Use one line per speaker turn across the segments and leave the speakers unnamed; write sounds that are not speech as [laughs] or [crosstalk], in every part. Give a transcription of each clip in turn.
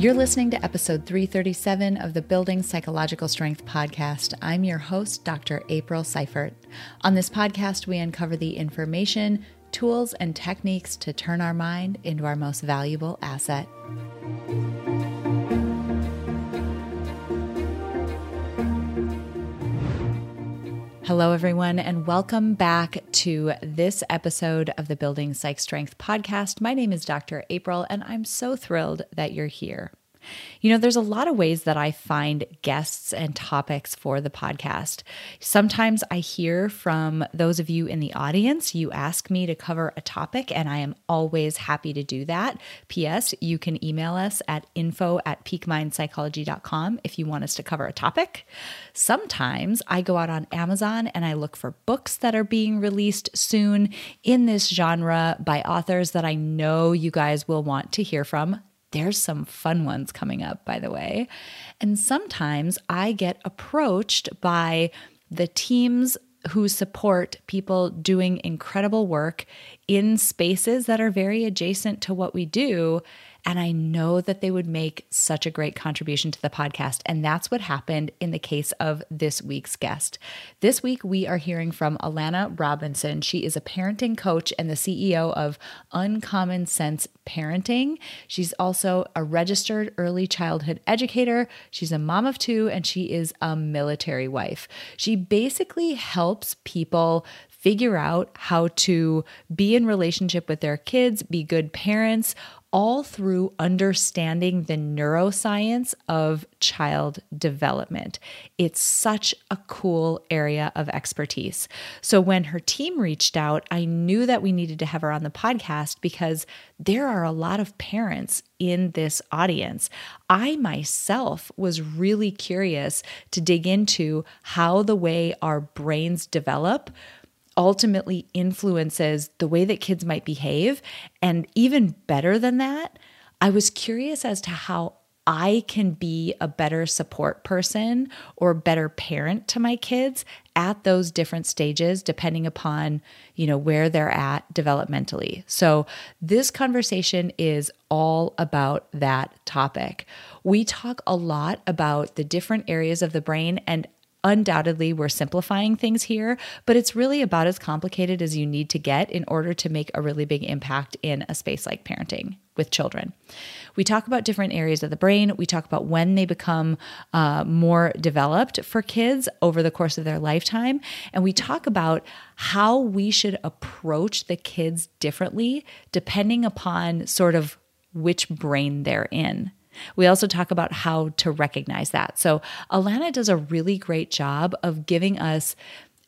You're listening to episode 337 of the Building Psychological Strength podcast. I'm your host, Dr. April Seifert. On this podcast, we uncover the information, tools, and techniques to turn our mind into our most valuable asset. Hello, everyone, and welcome back to this episode of the Building Psych Strength podcast. My name is Dr. April, and I'm so thrilled that you're here. You know, there's a lot of ways that I find guests and topics for the podcast. Sometimes I hear from those of you in the audience, you ask me to cover a topic, and I am always happy to do that. P.S., you can email us at info at peakmindpsychology.com if you want us to cover a topic. Sometimes I go out on Amazon and I look for books that are being released soon in this genre by authors that I know you guys will want to hear from there's some fun ones coming up, by the way. And sometimes I get approached by the teams who support people doing incredible work in spaces that are very adjacent to what we do. And I know that they would make such a great contribution to the podcast. And that's what happened in the case of this week's guest. This week, we are hearing from Alana Robinson. She is a parenting coach and the CEO of Uncommon Sense Parenting. She's also a registered early childhood educator. She's a mom of two, and she is a military wife. She basically helps people figure out how to be in relationship with their kids, be good parents, all through understanding the neuroscience of child development. It's such a cool area of expertise. So, when her team reached out, I knew that we needed to have her on the podcast because there are a lot of parents in this audience. I myself was really curious to dig into how the way our brains develop ultimately influences the way that kids might behave. And even better than that, I was curious as to how I can be a better support person or better parent to my kids at those different stages depending upon, you know, where they're at developmentally. So, this conversation is all about that topic. We talk a lot about the different areas of the brain and Undoubtedly, we're simplifying things here, but it's really about as complicated as you need to get in order to make a really big impact in a space like parenting with children. We talk about different areas of the brain. We talk about when they become uh, more developed for kids over the course of their lifetime. And we talk about how we should approach the kids differently depending upon sort of which brain they're in. We also talk about how to recognize that. So, Alana does a really great job of giving us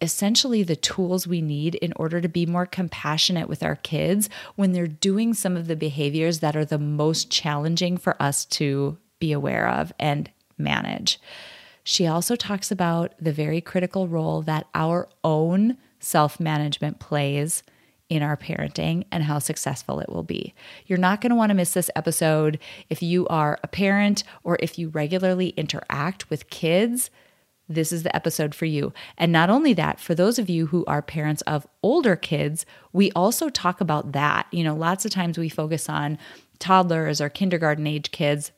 essentially the tools we need in order to be more compassionate with our kids when they're doing some of the behaviors that are the most challenging for us to be aware of and manage. She also talks about the very critical role that our own self management plays in our parenting and how successful it will be. You're not going to want to miss this episode if you are a parent or if you regularly interact with kids. This is the episode for you. And not only that, for those of you who are parents of older kids, we also talk about that. You know, lots of times we focus on toddlers or kindergarten age kids,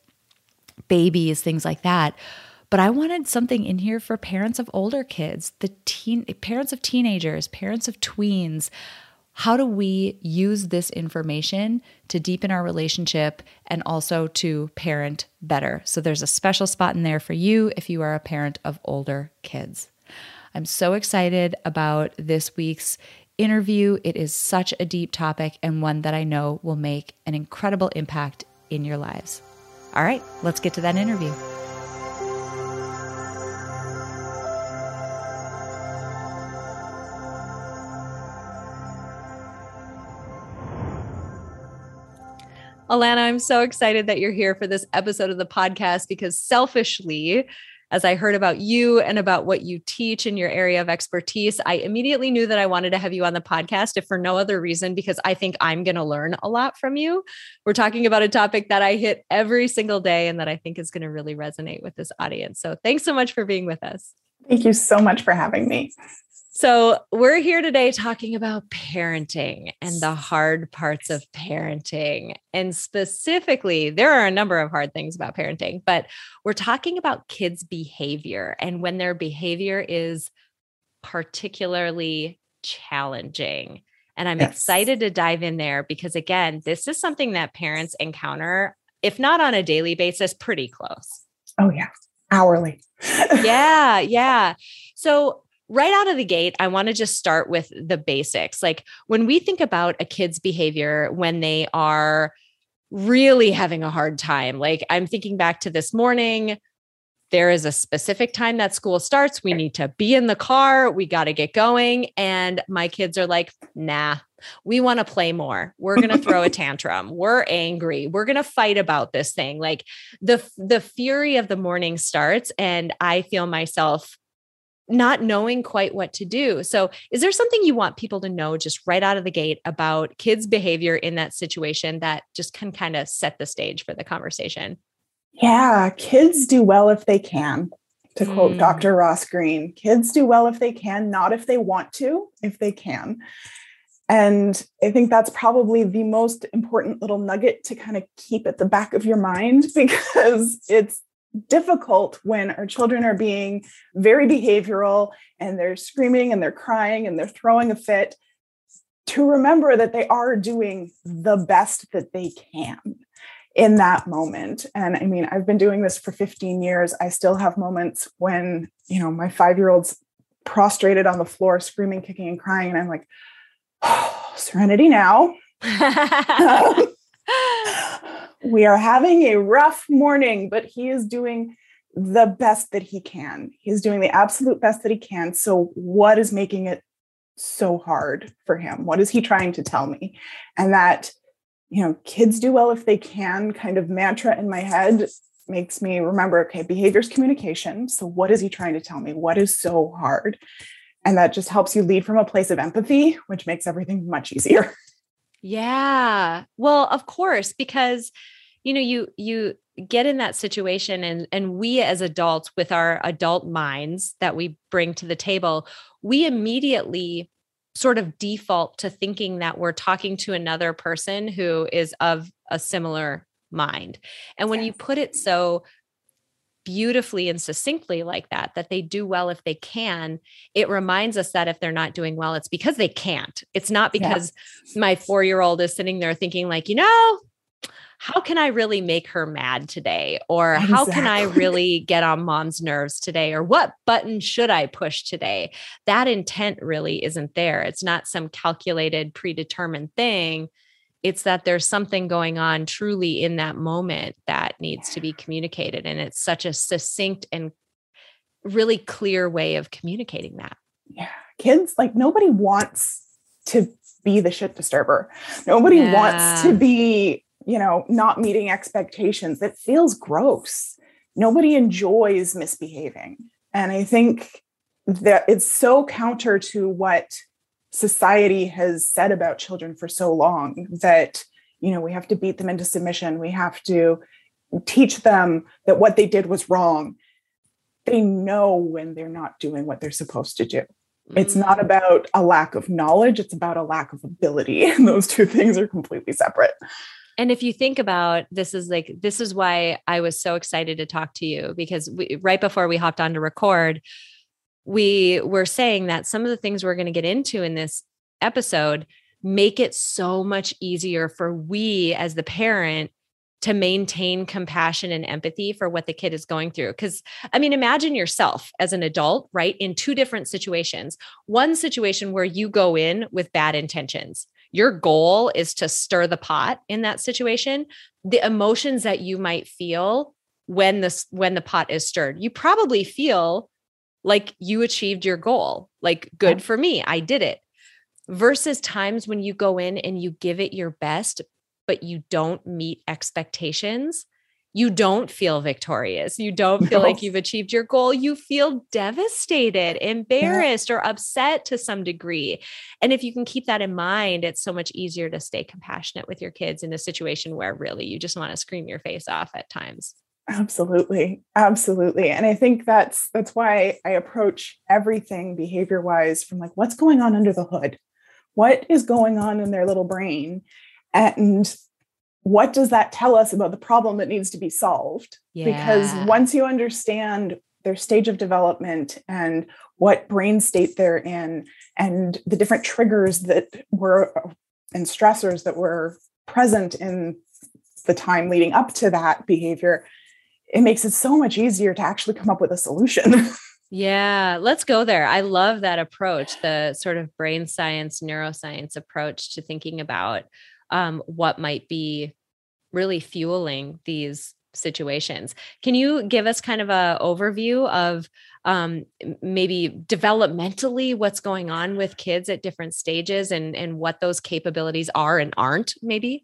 babies, things like that. But I wanted something in here for parents of older kids, the teen parents of teenagers, parents of tweens, how do we use this information to deepen our relationship and also to parent better? So there's a special spot in there for you if you are a parent of older kids. I'm so excited about this week's interview. It is such a deep topic and one that I know will make an incredible impact in your lives. All right, let's get to that interview. Alana, I'm so excited that you're here for this episode of the podcast because selfishly, as I heard about you and about what you teach in your area of expertise, I immediately knew that I wanted to have you on the podcast, if for no other reason, because I think I'm going to learn a lot from you. We're talking about a topic that I hit every single day and that I think is going to really resonate with this audience. So thanks so much for being with us.
Thank you so much for having me.
So, we're here today talking about parenting and the hard parts of parenting. And specifically, there are a number of hard things about parenting, but we're talking about kids' behavior and when their behavior is particularly challenging. And I'm yes. excited to dive in there because, again, this is something that parents encounter, if not on a daily basis, pretty close.
Oh, yeah. Hourly. [laughs]
yeah. Yeah. So, right out of the gate, I want to just start with the basics. Like when we think about a kid's behavior when they are really having a hard time, like I'm thinking back to this morning. There is a specific time that school starts. We need to be in the car. We got to get going. And my kids are like, nah, we want to play more. We're going [laughs] to throw a tantrum. We're angry. We're going to fight about this thing. Like the the fury of the morning starts and I feel myself not knowing quite what to do. So, is there something you want people to know just right out of the gate about kids' behavior in that situation that just can kind of set the stage for the conversation?
Yeah, kids do well if they can. To quote mm. Dr. Ross Greene, kids do well if they can, not if they want to, if they can. And I think that's probably the most important little nugget to kind of keep at the back of your mind [laughs] because it's difficult when our children are being very behavioral and they're screaming and they're crying and they're throwing a fit to remember that they are doing the best that they can in that moment. And i mean i've been doing this for 15 years. I still have moments when you know my 5 year old's prostrated on the floor screaming kicking and crying and i'm like oh, serenity now. um, [laughs] [laughs] [laughs] we are having a rough morning, but he is doing the best that he can. He's doing the absolute best that he can. So, what is making it so hard for him? What is he trying to tell me? And that, you know, kids do well if they can kind of mantra in my head makes me remember okay, behaviors communication. So, what is he trying to tell me? What is so hard? And that just helps you lead from a place of empathy, which makes everything much easier.
Yeah. Well, of course, because you know, you you get in that situation and and we as adults with our adult minds that we bring to the table, we immediately sort of default to thinking that we're talking to another person who is of a similar mind. And when yes. you put it so beautifully and succinctly like that that they do well if they can it reminds us that if they're not doing well it's because they can't it's not because my 4 year old is sitting there thinking like you know how can I really make her mad today? Or exactly. how can I [laughs] really get on mom's nerves today? Or what button should I push today? That intent really isn't there. It's not some calculated, predetermined thing it's that there's something going on truly in that moment that needs to be communicated and it's such a succinct and really clear way of communicating that
yeah kids like nobody wants to be the shit disturber nobody yeah. wants to be you know not meeting expectations it feels gross. Nobody enjoys misbehaving. And i think that it's so counter to what society has said about children for so long that you know we have to beat them into submission. We have to teach them that what they did was wrong. They know when they're not doing what they're supposed to do. It's not mm. about a lack of knowledge it's about a lack of ability. [laughs] And those two things are completely separate
and if you think about this is like this is why i was so excited to talk to you because we, right before we hopped on to record we were saying that some of the things we're going to get into in this episode make it so much easier for we as the parent to maintain compassion and empathy for what the kid is going through. Because, I mean, imagine yourself as an adult, right, in two different situations. One situation where you go in with bad intentions. Your goal is to stir the pot in that situation. The emotions that you might feel when this when the pot is stirred, you probably feel like you achieved your goal. Like, good for me, I did it. Versus times when you go in and you give it your best, but you don't meet expectations. You don't feel victorious. You don't feel no. like you've achieved your goal. You feel devastated, embarrassed, yeah. or upset to some degree. And if you can keep that in mind, it's so much easier to stay compassionate with your kids in a situation where really you just want to scream your face off at times.
Absolutely. Absolutely. And I think that's that's why I approach everything behavior wise from like what's going on under the hood? What is going on in their little brain? And what does that tell us about the problem that needs to be solved? Yeah. Because once you understand their stage of development and what brain state they're in and the different triggers that were and stressors that were present in the time leading up to that behavior, it makes it so much easier to actually come up with a solution. [laughs]
yeah, let's go there. I love that approach, the sort of brain science, neuroscience approach to thinking about um, what might be really fueling these situations. Can you give us kind of a overview of um, maybe developmentally what's going on with kids at different stages and and what those capabilities are and aren't maybe?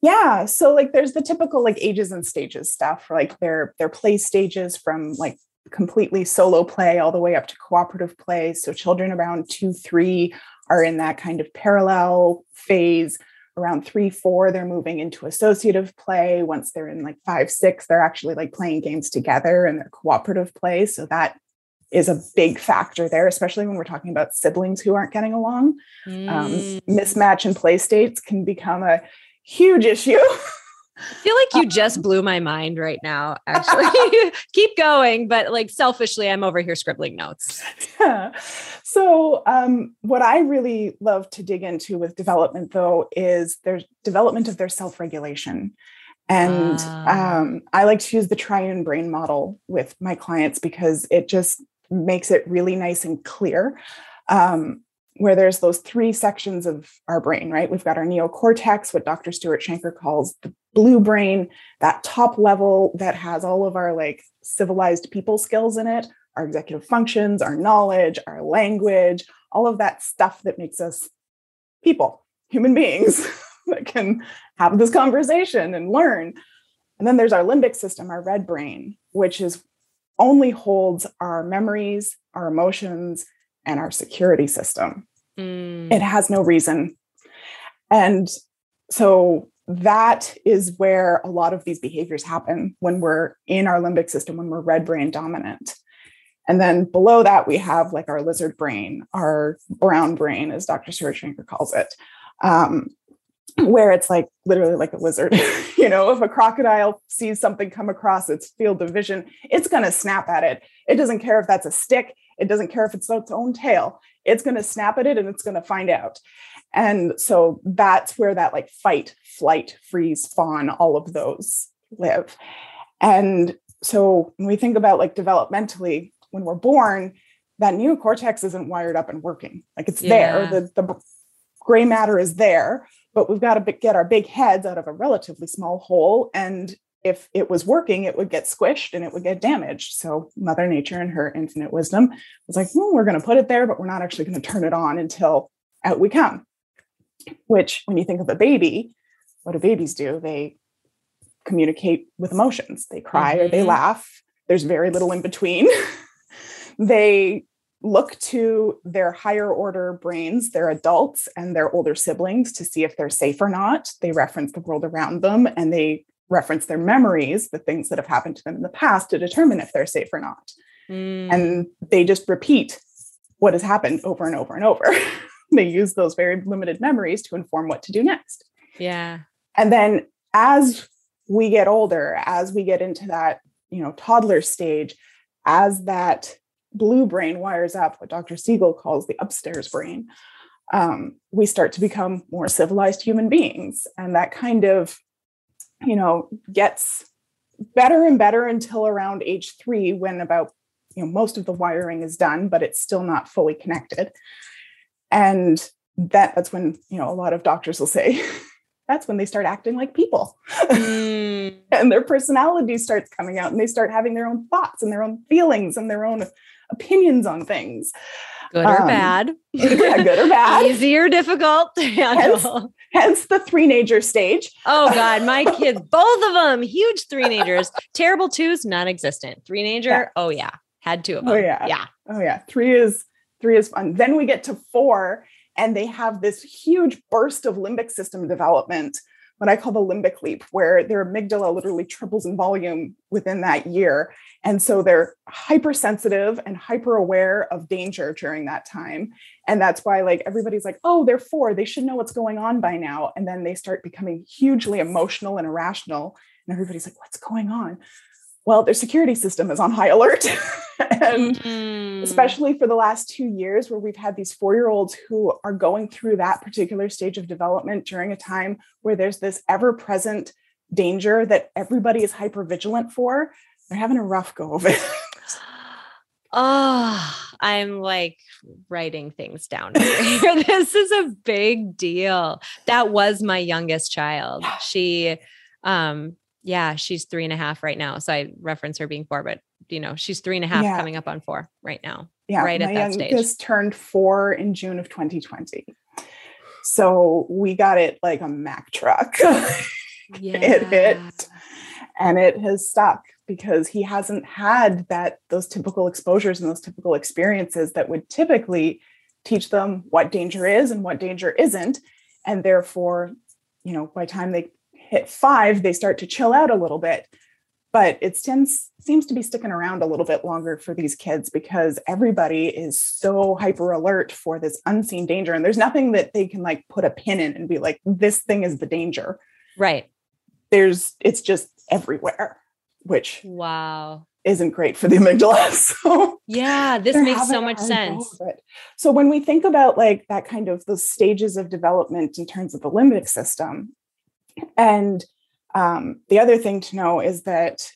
Yeah. So like there's the typical like ages and stages stuff, like their their play stages from like completely solo play all the way up to cooperative play. So children around two, three are in that kind of parallel phase. Around three, four, they're moving into associative play. Once they're in like five, six, they're actually like playing games together and they're cooperative play. So that is a big factor there, especially when we're talking about siblings who aren't getting along. Um, mm. Um, mismatch in play states can become a huge issue. [laughs]
I feel like you just blew my mind right now, actually. [laughs] Keep going, but like selfishly, I'm over here scribbling notes.
Yeah. [laughs] So, um, what I really love to dig into with development, though, is their development of their self regulation. And uh. um, I like to use the triune brain model with my clients because it just makes it really nice and clear. Um, where there's those three sections of our brain, right? We've got our neocortex, what Dr. Stuart Shanker calls the blue brain, that top level that has all of our like civilized people skills in it, our executive functions, our knowledge, our language, all of that stuff that makes us people, human beings [laughs] that can have this conversation and learn. And then there's our limbic system, our red brain, which is only holds our memories, our emotions, and our security system. Mm. It has no reason. And so that is where a lot of these behaviors happen when we're in our limbic system, when we're red brain dominant. And then below that, we have like our lizard brain, our brown brain, as Dr. Stuart Shanker calls it, um, where it's like literally like a lizard. [laughs] you know, if a crocodile sees something come across its field of vision, it's going to snap at it. It doesn't care if that's a stick, it doesn't care if it's its own tail it's going to snap at it and it's going to find out. And so that's where that like fight, flight, freeze, fawn, all of those live. And so when we think about like developmentally, when we're born, that neocortex isn't wired up and working. Like it's yeah. there, the, the gray matter is there, but we've got to get our big heads out of a relatively small hole and if it was working, it would get squished and it would get damaged. So Mother Nature and her infinite wisdom was like, well, we're going to put it there, but we're not actually going to turn it on until out we come. Which, when you think of a baby, what do babies do? They communicate with emotions. They cry mm-hmm. or they mm-hmm. laugh. There's very little in between. [laughs] they look to their higher order brains, their adults and their older siblings to see if they're safe or not. They reference the world around them and they reference their memories, the things that have happened to them in the past, to determine if they're safe or not. Mm. And they just repeat what has happened over and over and over. [laughs] [laughs] they use those very limited memories to inform what to do next.
Yeah.
And then as we get older, as we get into that, you know, toddler stage, as that blue brain wires up, what Dr. Siegel calls the upstairs brain, um, we start to become more civilized human beings. And that kind of you know, gets better and better until around age three, when about you know most of the wiring is done, but it's still not fully connected. And that that's when you know a lot of doctors will say [laughs] that's when they start acting like people. Mm. [laughs] and their personality starts coming out and they start having their own thoughts and their own feelings and their own opinions on things.
Good or um, bad. [laughs]
yeah, good or bad.
Easy or difficult.
Hence, hence the three-nager stage.
Oh god my kids both of them huge three-nagers. Terrible twos non-existent. Three-nager yeah. oh yeah. Had two of them
oh yeah.
Yeah.
Oh yeah. Three is three is fun then we get to four and they have this huge burst of limbic system development what I call the limbic leap, where their amygdala literally triples in volume within that year. And so they're hypersensitive and hyper aware of danger during that time. And that's why, like, everybody's like, oh, they're four, they should know what's going on by now. And then they start becoming hugely emotional and irrational. And everybody's like, what's going on? Well, their security system is on high alert. [laughs] and mm. especially for the last two years, where we've had these four year olds who are going through that particular stage of development during a time where there's this ever present danger that everybody is hyper vigilant for, they're having a rough go of it.
oh, [gasps] I'm like writing things down [laughs] here. this is a big deal. That was my youngest child. [gasps] She, um, yeah, she's three and a half right now. So I reference her being four, but you know, she's three and a half yeah. coming up on four right now.
Yeah,
right
at that stage. turned four in June of 2020. So we got it like a Mack truck. yeah. [laughs] It hit and it has stuck because he hasn't had that those typical exposures and those typical experiences that would typically teach them what danger is and what danger isn't and therefore you know by the time they hit five, they start to chill out a little bit. But it tends, seems to be sticking around a little bit longer for these kids because everybody is so hyper alert for this unseen danger. And there's nothing that they can like put a pin in and be like, this thing is the danger.
Right.
There's, it's just everywhere, which
wow
isn't great for the amygdala. [laughs] So
yeah, this makes so much sense.
So when we think about like that kind of the stages of development in terms of the limbic system, and um, the other thing to know is that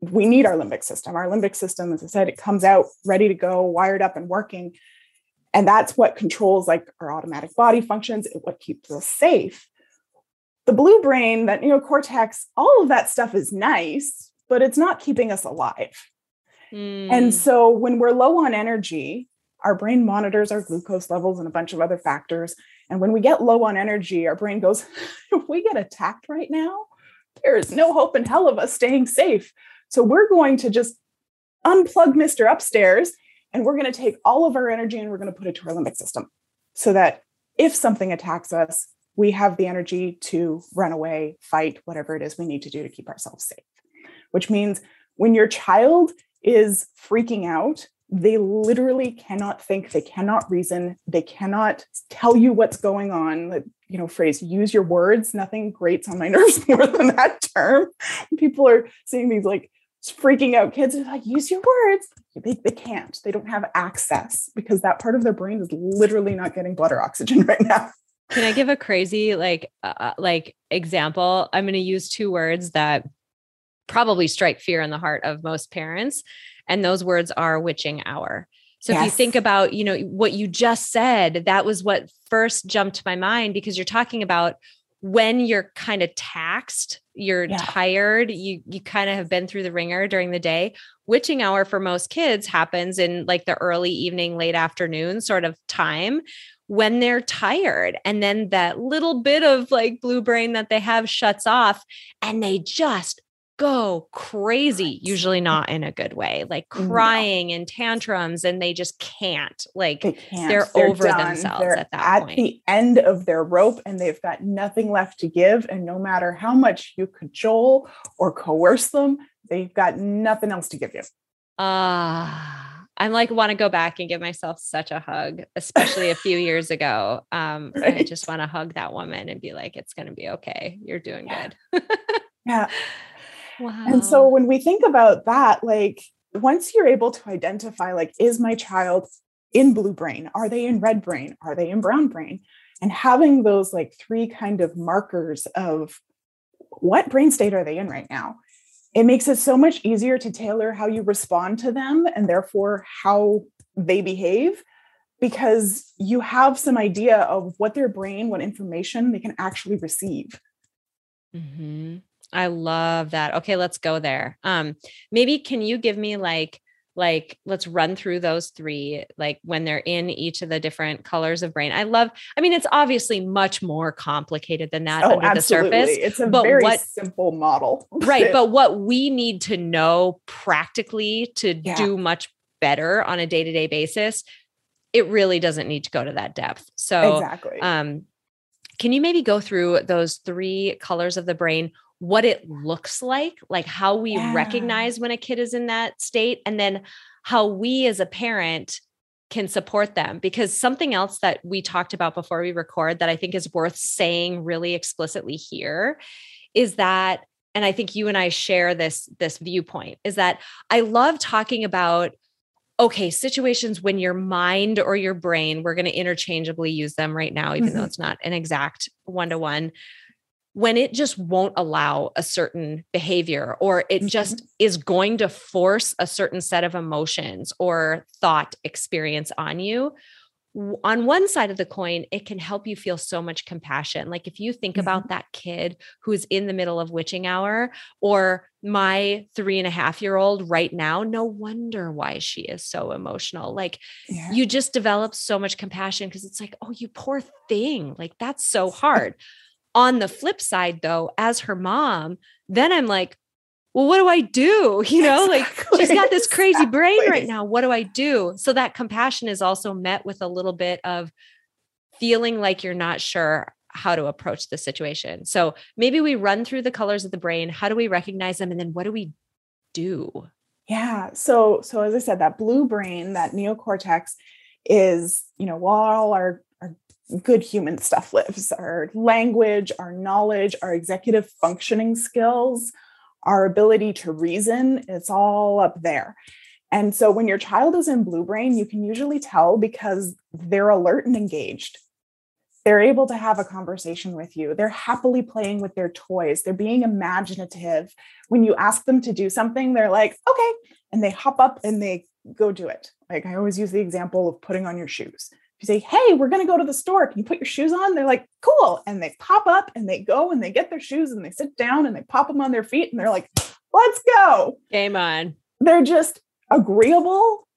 we need our limbic system. Our limbic system, as I said, it comes out ready to go, wired up and working. And that's what controls like our automatic body functions, it, what keeps us safe. The blue brain, that neocortex, all of that stuff is nice, but it's not keeping us alive. Mm. And hmm. so when we're low on energy, our brain monitors our glucose levels and a bunch of other factors. And when we get low on energy, our brain goes, [laughs] if we get attacked right now, there is no hope in hell of us staying safe. So we're going to just unplug Mr. Upstairs and we're going to take all of our energy and we're going to put it to our limbic system so that if something attacks us, we have the energy to run away, fight, whatever it is we need to do to keep ourselves safe. Which means when your child is freaking out, they literally cannot think they cannot reason they cannot tell you what's going on the you know phrase use your words. Nothing grates on my [laughs] nerves more than that term. People are seeing these like freaking out kids are like use your words. They, they can't they don't have access because that part of their brain is literally not getting blood or oxygen [laughs] right now.
Can i give a crazy like uh, uh like example? I'm going to use two words that probably strike fear in the heart of most parents and those words are witching hour. So yes. if you think about, you know, what you just said, that was what first jumped to my mind because you're talking about when you're kind of taxed, you're yeah. tired, you you kind of have been through the ringer during the day. Witching hour for most kids happens in like the early evening, late afternoon sort of time when they're tired. And then that little bit of like blue brain that they have shuts off and they just go crazy, usually not in a good way, like crying no. and tantrums, and they just can't. Like they they're over done. themselves they're at that
at
point.
the end of their rope, and they've got nothing left to give. And no matter how much you cajole or coerce them, they've got nothing else to give you.
Ah. Uh, I'm like want to go back and give myself such a hug, especially a few years ago. Um, [laughs] right. I just want to hug that woman and be like, "It's going to be okay. You're doing
yeah.
good."
yeah, [laughs] Wow. And so when we think about that, like once you're able to identify, like, is my child in blue brain? Are they in red brain? Are they in brown brain? And having those like three kind of markers of what brain state are they in right now? It makes it so much easier to tailor how you respond to them and therefore how they behave because you have some idea of what their brain, what information they can actually receive.
Mm-hmm. I love that. Okay, let's go there. Um, maybe can you give me like like let's run through those three like when they're in each of the different colors of brain i love i mean it's obviously much more complicated than that oh, under absolutely. the surface
it's a but very what, simple model
right [laughs] but what we need to know practically to yeah. do much better on a day-to-day basis it really doesn't need to go to that depth so
exactly
um
can you maybe go through those three colors of the brain what it looks like like how we yeah. recognize when a kid is in that state and then how we as a parent can support them because something else that we talked about before we record that I think is worth saying really explicitly here is that and I think you and I share this this viewpoint is that I love talking about okay, situations when your mind or your brain, we're going to interchangeably use them right now, even mm-hmm. though it's not an exact one to one, when it just won't allow a certain behavior or it mm-hmm. just is going to force a certain set of emotions or thought experience on you on one side of the coin, it can help you feel so much compassion. Like if you think mm-hmm. about that kid who's in the middle of witching hour, or my three and a half year old right now, no wonder why she is so emotional. Like yeah. you just develop so much compassion because it's like, oh, you poor thing. Like that's so hard. On the flip side, though, as her mom, then I'm like, well, what do I do? [laughs] You know, exactly. like she's got this crazy exactly. brain right now. What do I do? So that compassion is also met with a little bit of feeling like you're not sure how to approach the situation. So maybe we run through the colors of the brain. How do we recognize them? And then what do we do?
Yeah. So, so as I said, that blue brain, that neocortex is, you know, while our, our good human stuff lives, our language, our knowledge, our executive functioning skills, our ability to reason, it's all up there. And so when your child is in blue brain, you can usually tell because they're alert and engaged. They're able to have a conversation with you. They're happily playing with their toys. They're being imaginative. When you ask them to do something, they're like, okay. And they hop up and they go do it. Like I always use the example of putting on your shoes you say, Hey, we're going to go to the store. Can you put your shoes on? They're like, Cool. And they pop up and they go and they get their shoes and they sit down and they pop them on their feet and they're like, Let's go.
Game on.
They're just agreeable.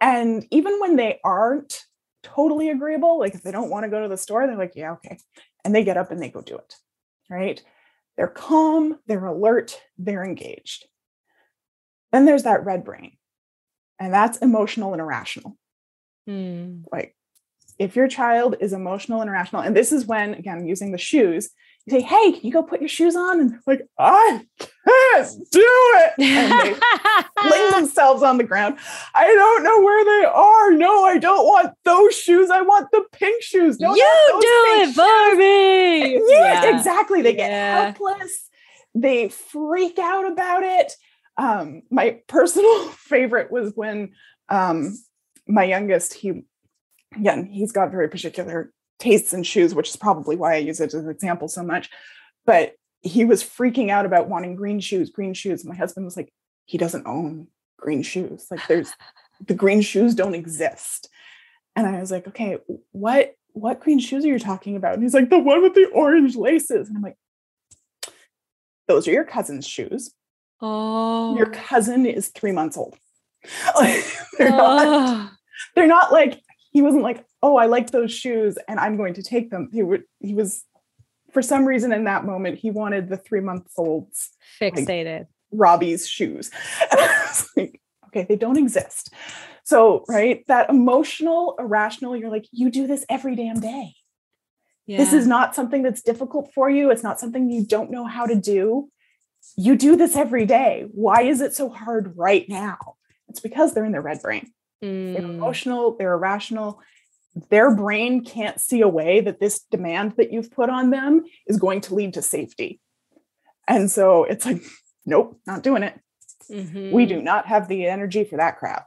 And even when they aren't totally agreeable, like if they don't want to go to the store, they're like, Yeah, okay. And they get up and they go do it. Right. They're calm, they're alert, they're engaged. Then there's that red brain, and that's emotional and irrational. Hmm. Like if your child is emotional and irrational, and this is when, again, using the shoes, you say, Hey, can you go put your shoes on? And like, I can't do it. And they fling [laughs] themselves on the ground. I don't know where they are. No, I don't want those shoes. I want the pink shoes. No,
you do it for me.
Yeah, yeah, exactly. They get yeah. helpless. They freak out about it. Um, my personal [laughs] favorite was when um, my youngest, he again, he's got very particular tastes in shoes, which is probably why I use it as an example so much. But he was freaking out about wanting green shoes, green shoes. My husband was like, he doesn't own green shoes. Like there's the green shoes don't exist. And I was like, okay, what what green shoes are you talking about? And he's like, the one with the orange laces. And I'm like, those are your cousin's shoes.
Oh,
your cousin is three months old. [laughs] they're, oh. not, they're not like he wasn't like, oh, I like those shoes and I'm going to take them. He would he was for some reason in that moment he wanted the three month olds
fixated
like, Robbie's shoes. And I was like, okay, they don't exist. So, right, that emotional, irrational, you're like, you do this every damn day. Yeah. This is not something that's difficult for you. It's not something you don't know how to do. You do this every day. Why is it so hard right now? It's because they're in their red brain. Mm. They're emotional, they're irrational. Their brain can't see a way that this demand that you've put on them is going to lead to safety. And so it's like, [laughs] nope, not doing it. Mm-hmm. We do not have the energy for that crap.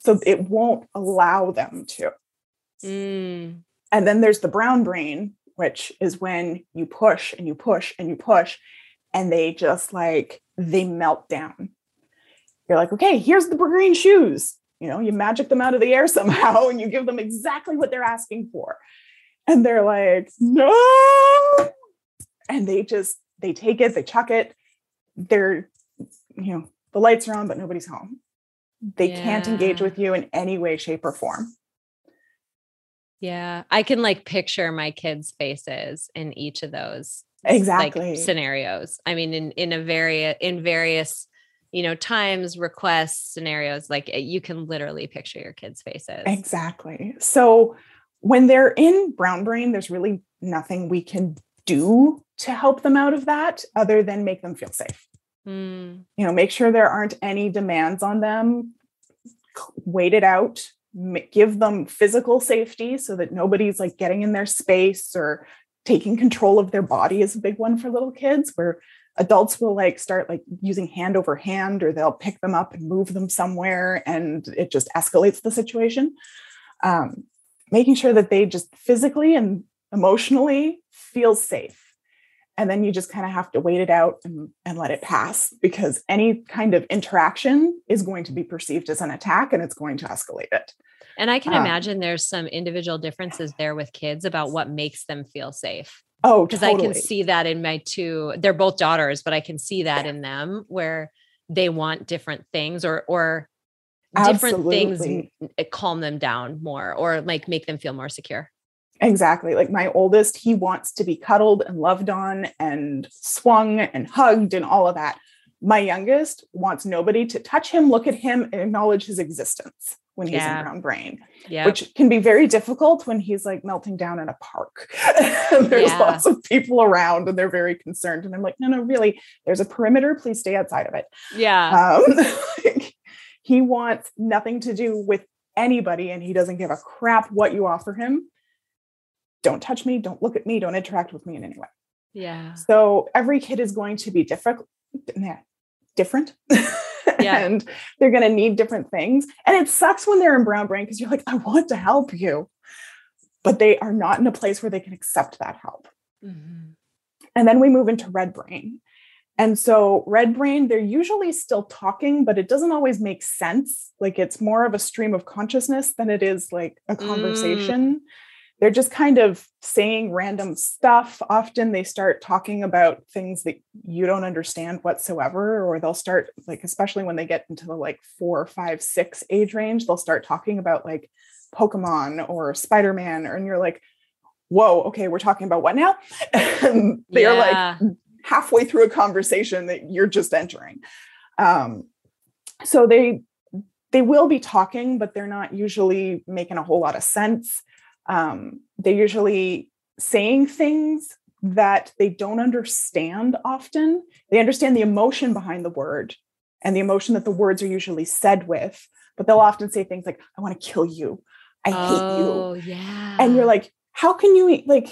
So it won't allow them to. Mm. And then there's the brown brain, which is when you push and you push and you push, and they just like they melt down. You're like, okay, here's the green shoes you know you magic them out of the air [laughs] somehow and you give them exactly what they're asking for. And they're like no. And they just they take it they chuck it. They're you know the lights are on but nobody's home. They yeah. can't engage with you in any way shape or form.
Yeah i can like picture my kids faces in each of those
exactly.
like, scenarios. I mean in in a very in various you know, times, requests, scenarios, like eh, you can literally picture your kids' faces.
Exactly. So when they're in brown brain, there's really nothing we can do to help them out of that other than make them feel safe.
Mm.
You know, make sure there aren't any demands on them. Wait it out. Give them physical safety so that nobody's like getting in their space or taking control of their body is a big one for little kids where adults will like start like using hand over hand or they'll pick them up and move them somewhere and it just escalates the situation. Um, making sure that they just physically and emotionally feel safe. And then you just kind of have to wait it out and, and let it pass because any kind of interaction is going to be perceived as an attack and it's going to escalate it.
And i can
Um,
imagine there's some individual differences there with kids about what makes them feel safe
oh
because
totally.
I can see that in my two. They're both daughters, but I can see that in them where they want different things or or different things
Absolutely.
calm them down more or like make them feel more secure.
Exactly. Like my oldest, he wants to be cuddled and loved on and swung and hugged and all of that. My youngest wants nobody to touch him, look at him, and acknowledge his existence when he's
Yeah.
in brown brain,
Yeah.
which can be very difficult when he's like melting down in a park. [laughs] there's
Yeah.
lots of people around and they're very concerned. And I'm like, no, no, really, there's a perimeter. Please stay outside of it.
yeah.
Um, [laughs] like, he wants nothing to do with anybody and he doesn't give a crap what you offer him. Don't touch me, don't look at me, don't interact with me in any way.
yeah.
So every kid is going to be different, different. [laughs]
Yeah.
and they're going to need different things. And it sucks when they're in brown brain because you're like, I want to help you. But they are not in a place where they can accept that help.
Mhm.
And then we move into red brain. And so, red brain, they're usually still talking, but it doesn't always make sense. Like it's more of a stream of consciousness than it is like a conversation. They're just kind of saying random stuff. Often they start talking about things that you don't understand whatsoever, or they'll start, like, especially when they get into the like four, five, six age range, they'll start talking about like Pokemon or Spider Man, and you're like, whoa, okay, we're talking about what now? [laughs] and they're like, halfway through a conversation that you're just entering. Um, so they they will be talking, but they're not usually making a whole lot of sense. Um, they're usually saying things that they don't understand often. They understand the emotion behind the word and the emotion that the words are usually said with, but they'll often say things like, I want to kill you. I hate you
oh, yeah.
and you're like how can you like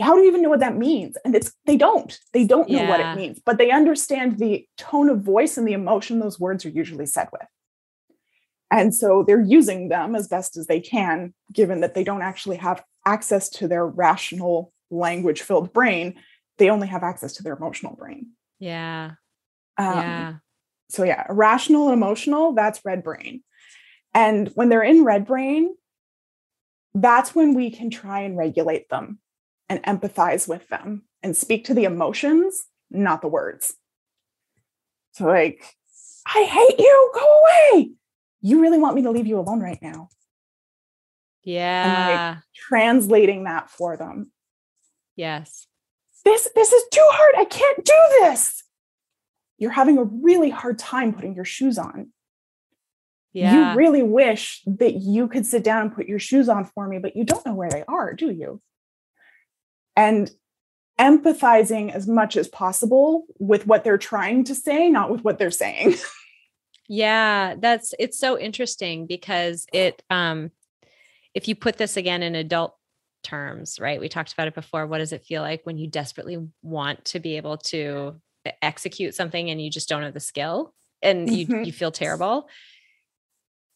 how do you even know what that means and it's they don't they don't know what it means but they understand the tone of voice and the emotion those words are usually said with and so they're using them as best as they can given that they don't actually have access to their rational language filled brain they only have access to their emotional brain
yeah.
Um,
yeah.
so yeah, irrational and emotional, that's red brain. And when they're in red brain, that's when we can try and regulate them and empathize with them and speak to the emotions, not the words. So like, I hate you, go away. You really want me to leave you alone right now.
Yeah.
Translating that for them.
yes.
This this is too hard. I can't do this. You're having a really hard time putting your shoes on.
Yeah.
You really wish that you could sit down and put your shoes on for me, but you don't know where they are, do you? And empathizing as much as possible with what they're trying to say, not with what they're saying. [laughs]
Yeah, that's it's so interesting because it um if you put this again in adult terms, right? We talked about it before. What does it feel like when you desperately want to be able to e, execute something and you just don't have the skill and you
Mhm.
you feel terrible?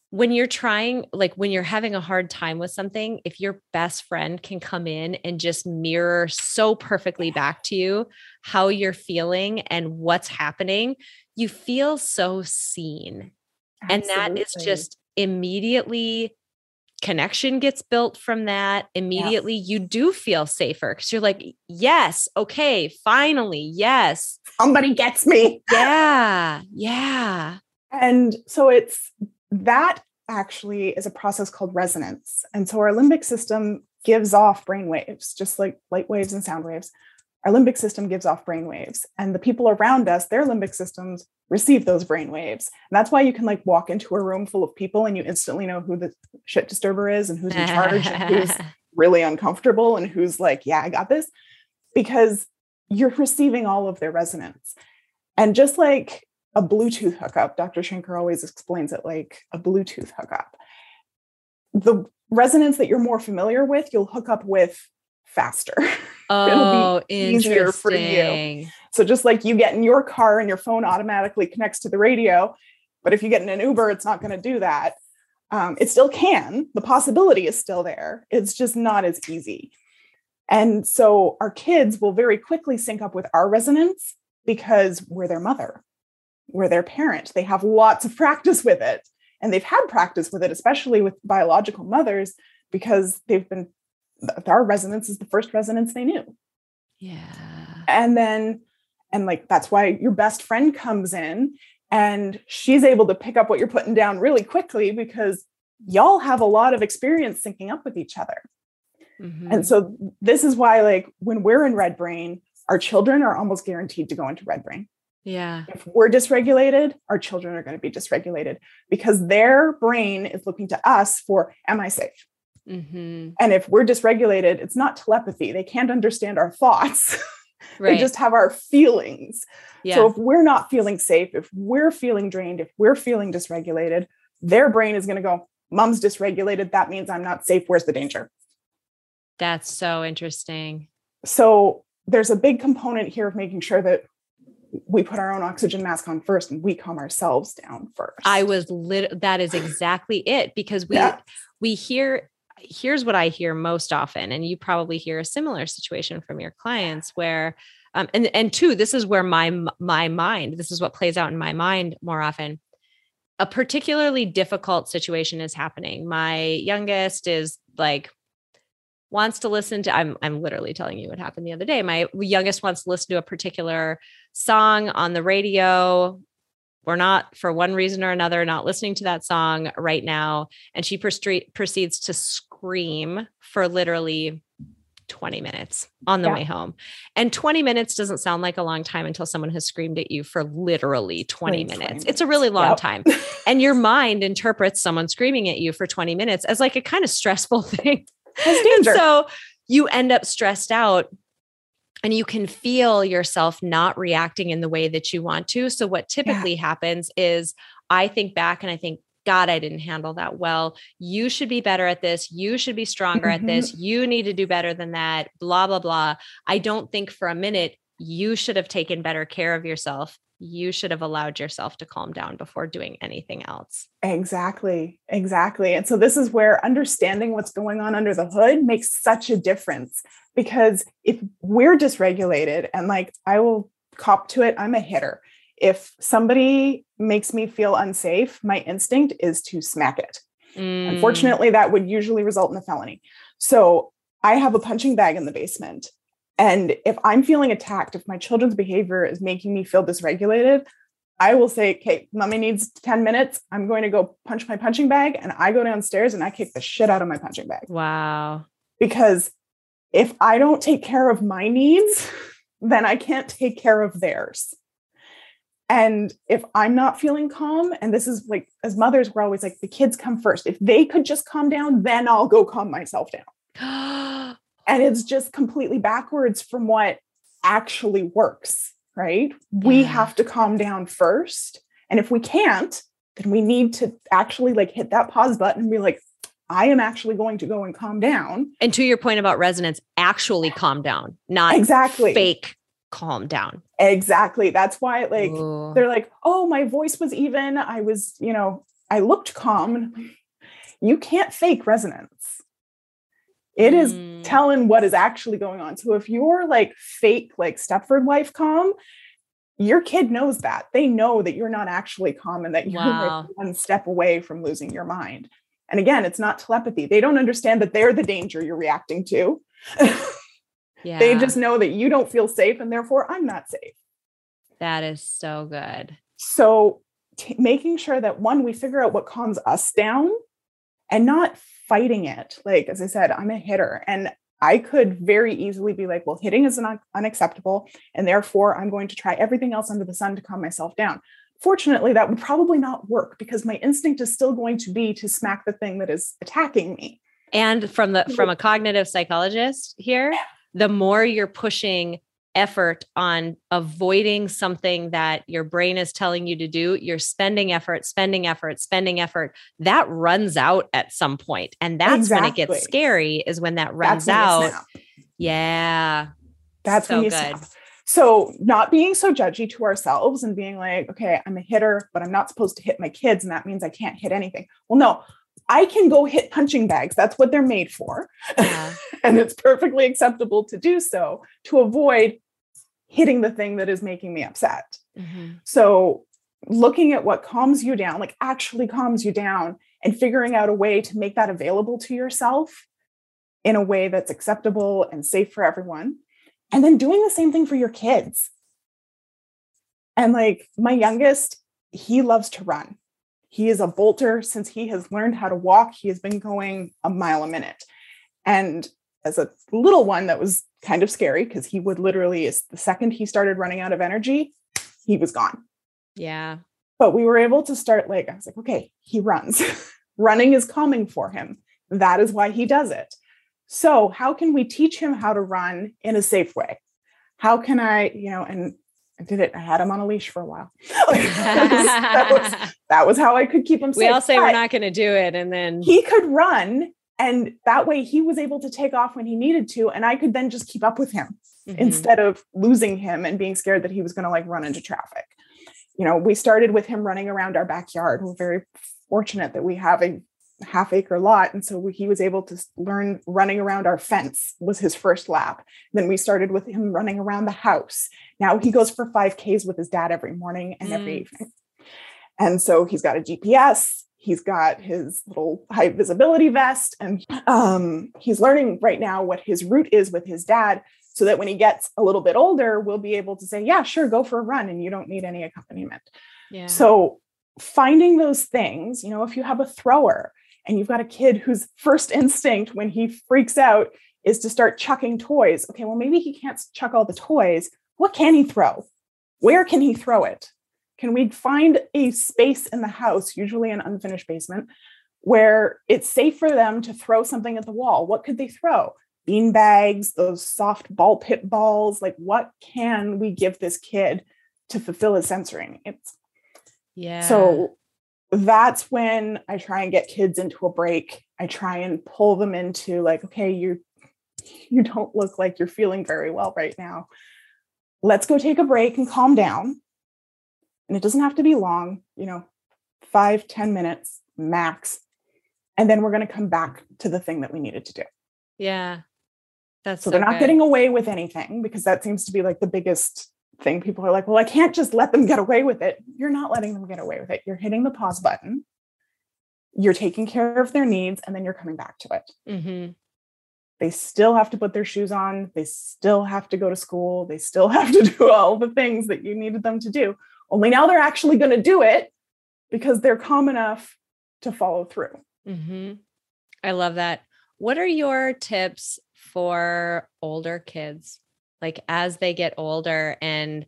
When you're trying like when you're having a hard time with something, if your best friend can come in and just mirror so perfectly back to you how you're feeling and what's happening, you feel so seen. And that is just immediately connection gets built from that immediately you do feel safer because you're like yes okay finally yes.
Somebody gets me. [laughs]
yeah yeah.
And so it's that actually is a process called resonance. And so our limbic system gives off brain waves, just like light waves and sound waves. our limbic system gives off brain waves and the people around us their limbic systems receive those brain waves and that's why you can like walk into a room full of people and you instantly know who the shit disturber is and who's in charge and who's [laughs] really uncomfortable and who's like yeah i got this because you're receiving all of their resonance and just like a bluetooth hookup dr Shanker always explains it like a bluetooth hookup the resonance that you're more familiar with you'll hook up with faster [laughs]
Oh, easier for you.
So just like you get in your car and your phone automatically connects to the radio, but if you get in an Uber, it's not going to do that. Um, it still can. The possibility is still there. It's just not as easy. And so our kids will very quickly sync up with our resonance because we're their mother, we're their parent. They have lots of practice with it. And they've had practice with it, especially with biological mothers, because they've been our resonance is the first resonance they knew.
Yeah.
And then, and like, that's why your best friend comes in and she's able to pick up what you're putting down really quickly because y'all have a lot of experience syncing up with each other. Mm-hmm. And so, this is why, like, when we're in red brain, our children are almost guaranteed to go into red brain.
Yeah.
If we're dysregulated, our children are going to be dysregulated because their brain is looking to us for, Am I safe? Mm-hmm. And if we're dysregulated, it's not telepathy. They can't understand our thoughts. [laughs] Right. they just have our feelings. Yeah. So if we're not feeling safe, if we're feeling drained, if we're feeling dysregulated, their brain is going to go, Mom's dysregulated. That means I'm not safe. Where's the danger?
That's so interesting.
So there's a big component here of making sure that we put our own oxygen mask on first and we calm ourselves down first.
I was lit that is exactly it because we yeah. we hear here's what I hear most often, and you probably hear a similar situation from your clients where, um, and and two, this is where my my mind, this is what plays out in my mind more often. A particularly difficult situation is happening. My youngest is like wants to listen to I'm I'm literally telling you what happened the other day. My youngest wants to listen to a particular song on the radio we're not for one reason or another not listening to that song right now and she proceeds to scream for literally 20 minutes on the yeah. way home. And 20 minutes doesn't sound like a long time until someone has screamed at you for literally 20 minutes. 20 minutes. It's a really long yep. time. and your mind interprets someone screaming at you for 20 minutes as like a kind of stressful [laughs] thing. So you end up stressed out and you can feel yourself not reacting in the way that you want to. So, what typically yeah. happens is I think back and I think, God, I didn't handle that well. You should be better at this. You should be stronger mm-hmm. at this. Mm-hmm. You need to do better than that. Blah, blah, blah. I don't think for a minute you should have taken better care of yourself. You should have allowed yourself to calm down before doing anything else.
Exactly. Exactly. And so, this is where understanding what's going on under the hood makes such a difference because if we're dysregulated and like I will cop to it, I'm a hitter. If somebody makes me feel unsafe, my instinct is to smack it. Mm. Unfortunately, that would usually result in a felony. So I have a punching bag in the basement. And if I'm feeling attacked, if my children's behavior is making me feel dysregulated, I will say, okay, mommy needs 10 minutes. I'm going to go punch my punching bag. And I go downstairs and I kick the shit out of my punching bag.
Wow.
Because if I don't take care of my needs, then I can't take care of theirs. And if I'm not feeling calm, and this is like, as mothers, we're always like, the kids come first. If they could just calm down, then I'll go calm myself down. [gasps] [gasps] and it's just completely backwards from what actually works, right? Yeah. We have to calm down first. And if we can't, then we need to actually like hit that pause button and be like, I am actually going to go and calm down.
And to your point about resonance, actually calm down, not
exactly
fake calm down.
Exactly. That's why like Ooh. they're like, "Oh, my voice was even. I was, you know, I looked calm." You can't fake resonance. It is mm. telling what is actually going on. So if you're like fake like Stepford wife calm, your kid knows that. They know that you're not actually calm and that you're wow. like one step away from losing your mind. And again, it's not telepathy. They don't understand that they're the danger you're reacting to. [laughs] yeah. They just know that you don't feel safe and therefore I'm not safe.
That is so good.
So, t- making sure that one, we figure out what calms us down and not fighting it. Like, as I said, I'm a hitter and I could very easily be like, well, hitting is un- unacceptable. And therefore, I'm going to try everything else under the sun to calm myself down. Fortunately, that would probably not work because my instinct is still going to be to smack the thing that is attacking me.
And from the from a cognitive psychologist here, the more you're pushing effort on avoiding something that your brain is telling you to do, you're spending effort, spending effort, spending effort. That runs out at some point. And that's exactly. when it gets scary, is when that runs when out. Yeah.
That's so when you good. Snap. So, not being so judgy to ourselves and being like, okay, I'm a hitter, but I'm not supposed to hit my kids. And that means I can't hit anything. Well, no, I can go hit punching bags. That's what they're made for. Yeah. [laughs] and it's perfectly acceptable to do so to avoid hitting the thing that is making me upset. Mm-hmm. So, looking at what calms you down, like actually calms you down, and figuring out a way to make that available to yourself in a way that's acceptable and safe for everyone. And then doing the same thing for your kids. And like my youngest, he loves to run. He is a bolter since he has learned how to walk. He has been going a mile a minute. And as a little one, that was kind of scary because he would literally, is the second he started running out of energy, he was gone.
Yeah.
But we were able to start, like, I was like, okay, he runs. [laughs] Running is calming for him. That is why he does it. So, how can we teach him how to run in a safe way? How can I, you know, and I did it. I had him on a leash for a while. [laughs] that, was, that, was, that, was, [laughs] how I could keep him safe.
We all say but we're not going to do it. And then
he could run. And that way he was able to take off when he needed to. And I could then just keep up with him mm-hmm. instead of losing him and being scared that he was going to like run into traffic. You know, we started with him running around our backyard. We're very fortunate that we have a half acre lot and so he was able to learn running around our fence was his first lap then we started with him running around the house now he goes for 5ks with his dad every morning and mm. every evening and so he's got a gps he's got his little high visibility vest and um, he's learning right now what his route is with his dad so that when he gets a little bit older we'll be able to say yeah sure go for a run and you don't need any accompaniment yeah. so finding those things you know if you have a thrower and you've got a kid whose first instinct when he freaks out is to start chucking toys. Okay, well, maybe he can't chuck all the toys. What can he throw? Where can he throw it? Can we find a space in the house, usually an unfinished basement, where it's safe for them to throw something at the wall? What could they throw? Bean bags, those soft ball pit balls. Like, what can we give this kid to fulfill his sensory needs?
Yeah.
So that's when I try and get kids into a break. I try and pull them into like, okay, you you don't look like you're feeling very well right now. Let's go take a break and calm down. And it doesn't have to be long, you know, five ten minutes max. And then we're going to come back to the thing that we needed to do.
Yeah. That's
so, so they're not good. getting away with anything because that seems to be like the biggest thing people are like well i can't just let them get away with it you're not letting them get away with it you're hitting the pause button you're taking care of their needs and then you're coming back to it mm-hmm. they still have to put their shoes on they still have to go to school they still [laughs] have to do all the things that you needed them to do only now they're actually going to do it because they're calm enough to follow through
mm-hmm. i love that what are your tips for older kids like as they get older and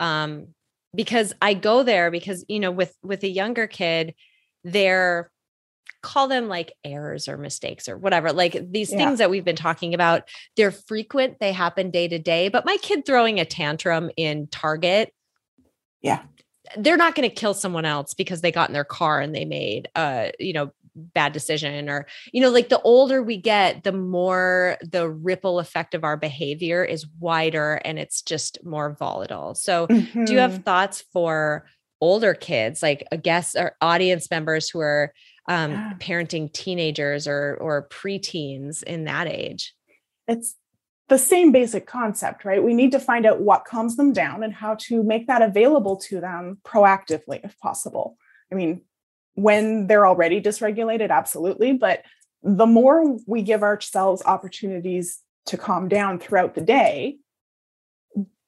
um because I go there because you know with with a younger kid they're call them like errors or mistakes or whatever like these yeah. things that we've been talking about they're frequent they happen day to day but my kid throwing a tantrum in target
yeah
they're not going to kill someone else because they got in their car and they made uh you know bad decision or you know like the older we get the more the ripple effect of our behavior is wider and it's just more volatile so mm-hmm. do you have mm-hmm. thoughts for older kids like a guest or audience members who are um, yeah. parenting teenagers or or preteens in that age
it's the same basic concept, right? We need to find out what calms them down and how to make that available to them proactively if possible. I mean, when they're already dysregulated, absolutely. But the more we give ourselves opportunities to calm down throughout the day,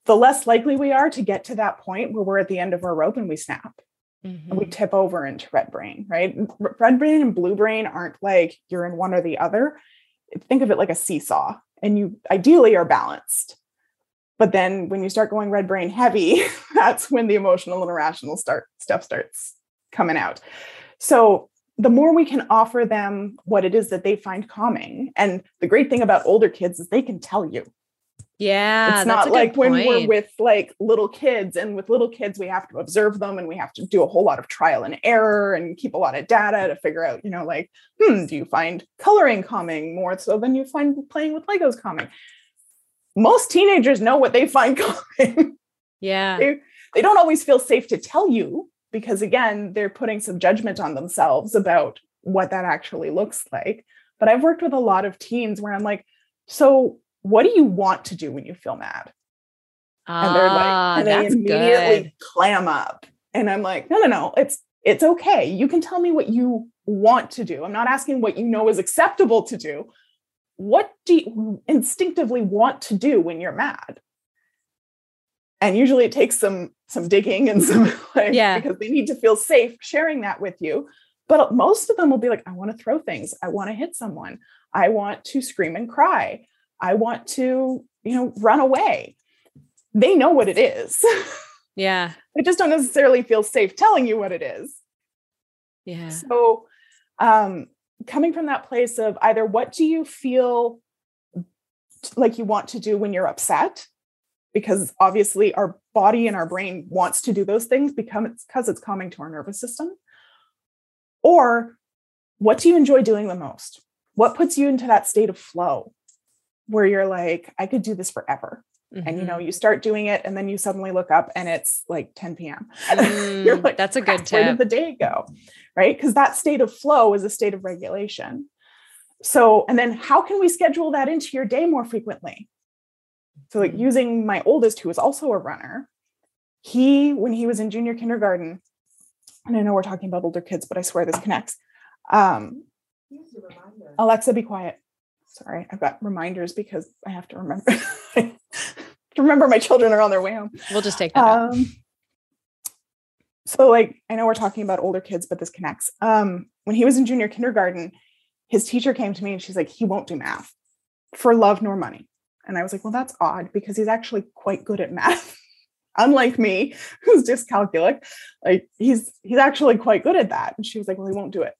the less likely we are to get to that point where we're at the end of our rope and we snap mm-hmm. and we mm-hmm. tip over into red brain, right? Red brain and blue brain aren't like you're in one or the other. Think of it like a seesaw and you ideally are balanced. But then when you start going red brain heavy, [laughs] that's when the emotional and irrational start stuff starts coming out. So the more we can offer them what it is that they find calming. And the great thing about older kids is they can tell you.
Yeah.
It's not like when we're with like little kids, and with little kids, we have to observe them and we have to do a whole lot of trial and error and keep a lot of data to figure out, you know, like, hmm, do you find coloring calming more so than you find playing with Legos calming? Most teenagers know what they find [laughs] calming.
Yeah.
they, they don't always feel safe to tell you because again they're putting some judgment on themselves about what that actually looks like but i've worked with a lot of teens where i'm like so what do you want to do when you feel mad and they're like
Ah,
and they immediately
good.
clam up. And i'm like no no no it's it's okay. You can tell me what you want to do. I'm not asking what you know is acceptable to do. What do you instinctively want to do when you're mad? And usually it takes some some digging and some [laughs] like
Yeah.
because they need to feel safe sharing that with you. But most of them will be like i want to throw things. I want to hit someone. I want to scream and cry i want to you know run away. They know what it is.
Yeah.
they just don't necessarily feel safe telling you what it is.
Yeah.
so um coming from that place of either what do you feel like you want to do when you're upset? Because obviously our body and our brain wants to do those things because it's because it's calming to our nervous system. Or what do you enjoy doing the most? What puts you into that state of flow where you're like i could do this forever and you know you start doing it and then you suddenly look up and it's like 10 p.m [laughs] You're
Mm,
like,
that's a good
"Crap, Where
tip.
did the day go? Right? Because that state of flow is a state of regulation. So, and then how can we schedule that into your day more frequently? So, like
Mhm.
using my oldest, who is also a runner, he, when he was in junior kindergarten, and I know we're talking about older kids, but I swear this connects. Um, Alexa, be quiet. Sorry, I've got reminders because I have to remember. [laughs] to remember my children are on their way home.
We'll just take that.
Um, so like I know we're talking about older kids, but this connects. Um, when he was in junior kindergarten, his teacher came to me and she's like, he won't do math for love nor money. And I was like, well, that's odd because he's actually quite good at math. [laughs] Unlike me, who's dyscalculic, like he's he's actually quite good at that. And she was like, well, he won't do it.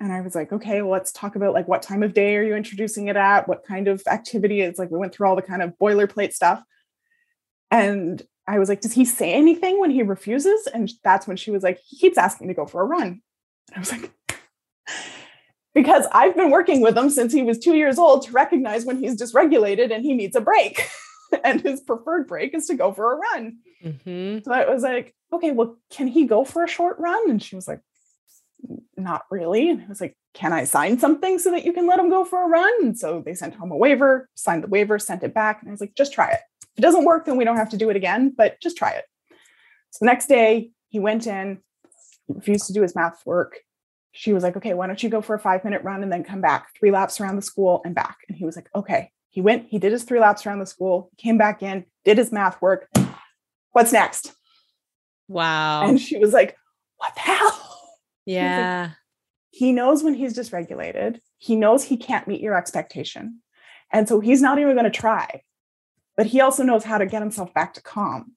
And I was like, okay, well, let's talk about like what time of day are you introducing it at? What kind of activity? It's like we went through all the kind of boilerplate stuff. And I was like, does he say anything when he refuses? And that's when she was like, he keeps asking to go for a run. And I was like, [laughs] because I've been working with him since he was two years old to recognize when he's dysregulated and he needs a break. [laughs] and his preferred break is to go for a run.
Mhm.
So I was like, okay, well, can he go for a short run? And she was like, not really. And I was like, can I sign something so that you can let him go for a run? And so they sent home a waiver, signed the waiver, sent it back. And I was like, just try it. If it doesn't work, then we don't have to do it again, but just try it. So the next day he went in, he refused to do his math work. She was like, okay, why don't you go for a five minute run and then come back three laps around the school and back? And he was like, okay. He went, he did his three laps around the school, came back in, did his math work. What's next?
Wow.
And she was like, what the hell?
Yeah.
He knows when he's dysregulated. He knows he can't meet your expectation. And so he's not even going to try. But he also knows how to get himself back to calm,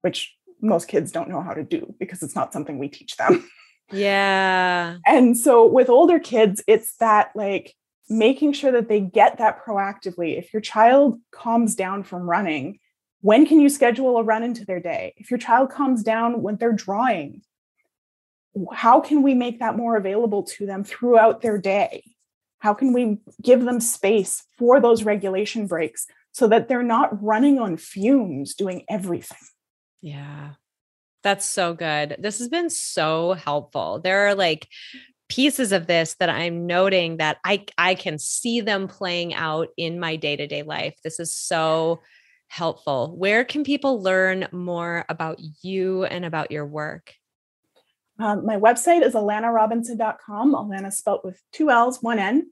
which most kids don't know how to do because it's not something we teach them. [laughs]
Yeah.
And so with older kids, it's that like making sure that they get that proactively. If your child calms down from running, when can you schedule a run into their day? If your child calms down when they're drawing, how can we make that more available to them throughout their day? How can we give them space for those regulation breaks so that they're not running on fumes doing everything?
Yeah. That's so good. This has been so helpful. There are like pieces of this that I'm noting that I I can see them playing out in my day-to-day life. This is so helpful. Where can people learn more about you and about your work?
Um, my website is alanarobinson.com. Alana spelt with two L's, one N.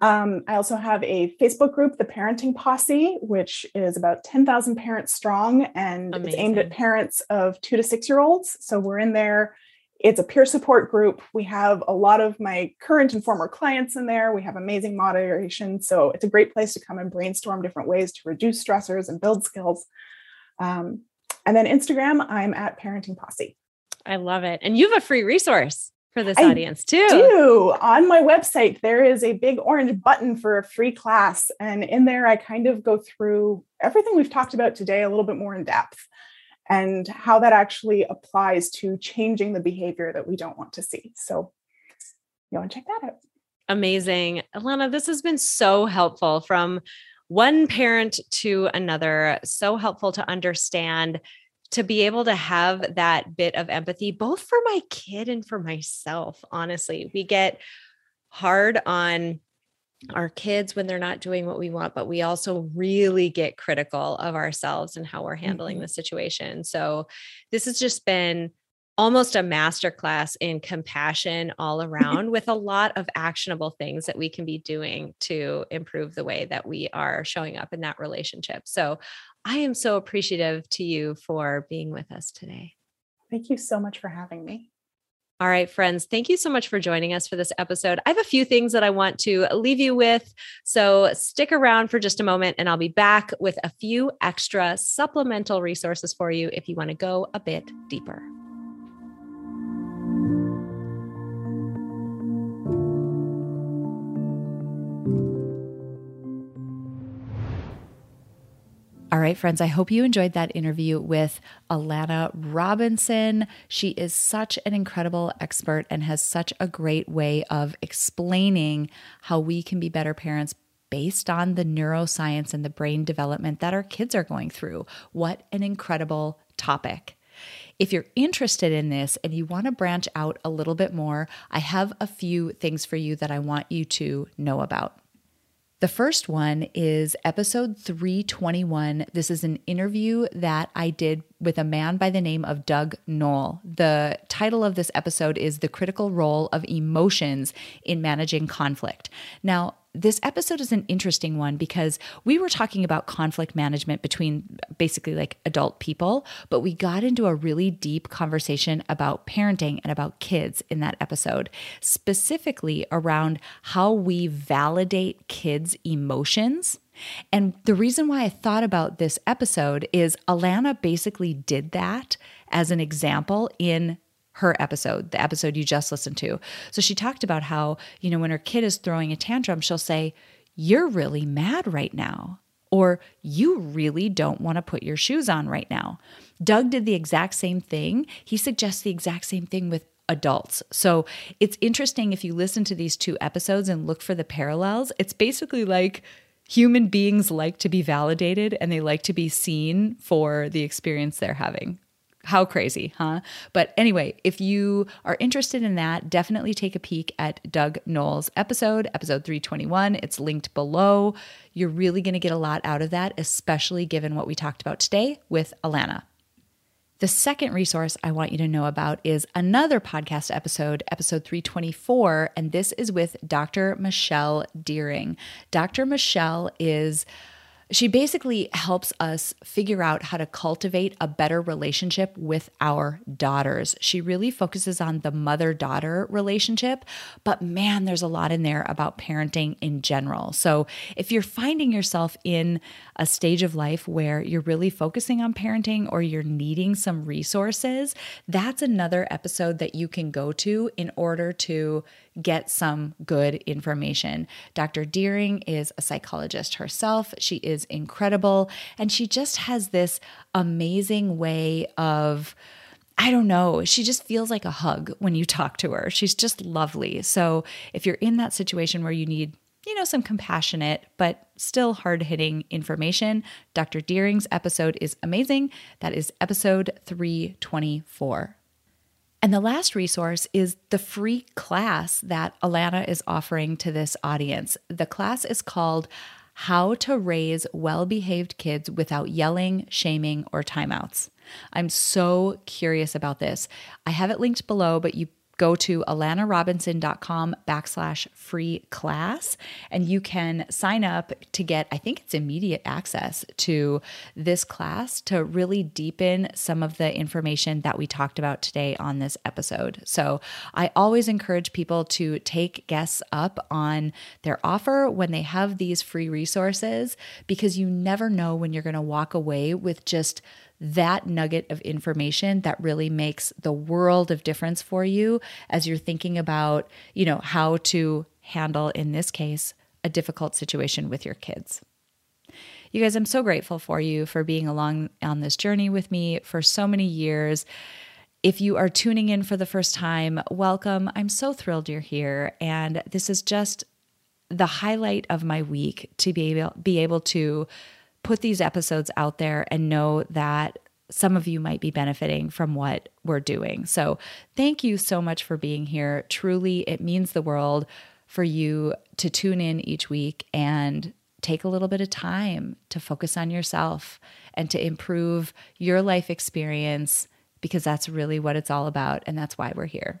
Um, I also have a Facebook group, the Parenting Posse, which is about 10,000 parents strong, and it's aimed at parents of two to six year olds. So we're in there it's a peer support group. We have a lot of my current and former clients in there. We have amazing moderation. So it's a great place to come and brainstorm different ways to reduce stressors and build skills. Um, and then Instagram, I'm at Parenting Posse.
I love it. And you have a free resource for this
I
audience too.
Do. On my website, there is a big orange button for a free class. And in there, I kind of go through everything we've talked about today a little bit more in depth and how that actually applies to changing the behavior that we don't want to see. So you want to check that out.
Amazing. Alana, this has been so helpful from one parent to another. So helpful to understand to be able to have that bit of empathy, both for my kid and for myself. Honestly, we get hard on our kids when they're not doing what we want, but we also really get critical of ourselves and how we're handling mm-hmm. the situation. So, this has just been almost a masterclass in compassion all [laughs] around with a lot of actionable things that we can be doing to improve the way that we are showing up in that relationship. So, I am so appreciative to you for being with us today.
Thank you so much for having me.
All right, friends, thank you so much for joining us for this episode. I have a few things that I want to leave you with. So stick around for just a moment, and I'll be back with a few extra supplemental resources for you if you want to go a bit deeper. All right, friends, I hope you enjoyed that interview with Alana Robinson. She is such an incredible expert and has such a great way of explaining how we can be better parents based on the neuroscience and the brain development that our kids are going through. What an incredible topic. If you're interested in this and you want to branch out a little bit more, I have a few things for you that I want you to know about. The first one is episode 321. This is an interview that I did with a man by the name of Doug Noll. The title of this episode is The Critical Role of Emotions in Managing Conflict. Now, this episode is an interesting one because we were talking about conflict management between basically like adult people, but we got into a really deep conversation about parenting and about kids in that episode, specifically around how we validate kids' emotions. And the reason why I thought about this episode is Alana basically did that as an example in her episode, the episode you just listened to. So she talked about how, you know, when her kid is throwing a tantrum, she'll say, You're really mad right now. Or you really don't want to put your shoes on right now. Doug did the exact same thing. He suggests the exact same thing with adults. So it's interesting if you listen to these two episodes and look for the parallels. It's basically like human beings like to be validated and they like to be seen for the experience they're having. How crazy, huh? But anyway, if you are interested in that, definitely take a peek at Doug Noll's episode, episode 321. It's linked below. You're really going to get a lot out of that, especially given what we talked about today with Alana. The second resource I want you to know about is another podcast episode, episode 324, and this is with Dr. Michelle Deering. Dr. Michelle is she basically helps us figure out how to cultivate a better relationship with our daughters. She really focuses on the mother daughter relationship, but man, there's a lot in there about parenting in general. So if you're finding yourself in a stage of life where you're really focusing on parenting or you're needing some resources, that's another episode that you can go to in order to get some good information. Dr. Deering is a psychologist herself. She incredible. And she just has this amazing way of, I don't know, she just feels like a hug when you talk to her. She's just lovely. So if you're in that situation where you need, you know, some compassionate but still hard hitting information, Dr. Deering's episode is amazing. That is episode 324. And the last resource is the free class that Alana is offering to this audience. The class is called How to Raise Well Behaved Kids Without Yelling, Shaming, or Timeouts. I'm so curious about this. I have it linked below, but you go to alanarobinson.com backslash free class and you can sign up to get i think it's immediate access to this class to really deepen some of the information that we talked about today on this episode. So i always encourage people to take guests up on their offer when they have these free resources because you never know when you're going to walk away with just that nugget of information that really makes the world of difference for you as you're thinking about, you know, how to handle in this case a difficult situation with your kids. You guys, I'm so grateful for you for being along on this journey with me for so many years. If you are tuning in for the first time, welcome. I'm so thrilled you're here. And this is just the highlight of my week to be able, be able to put these episodes out there and know that some of you might be benefiting from what we're doing. So, thank you so much for being here. Truly, it means the world for you to tune in each week and take a little bit of time to focus on yourself and to improve your life experience because that's really what it's all about. And that's why we're here.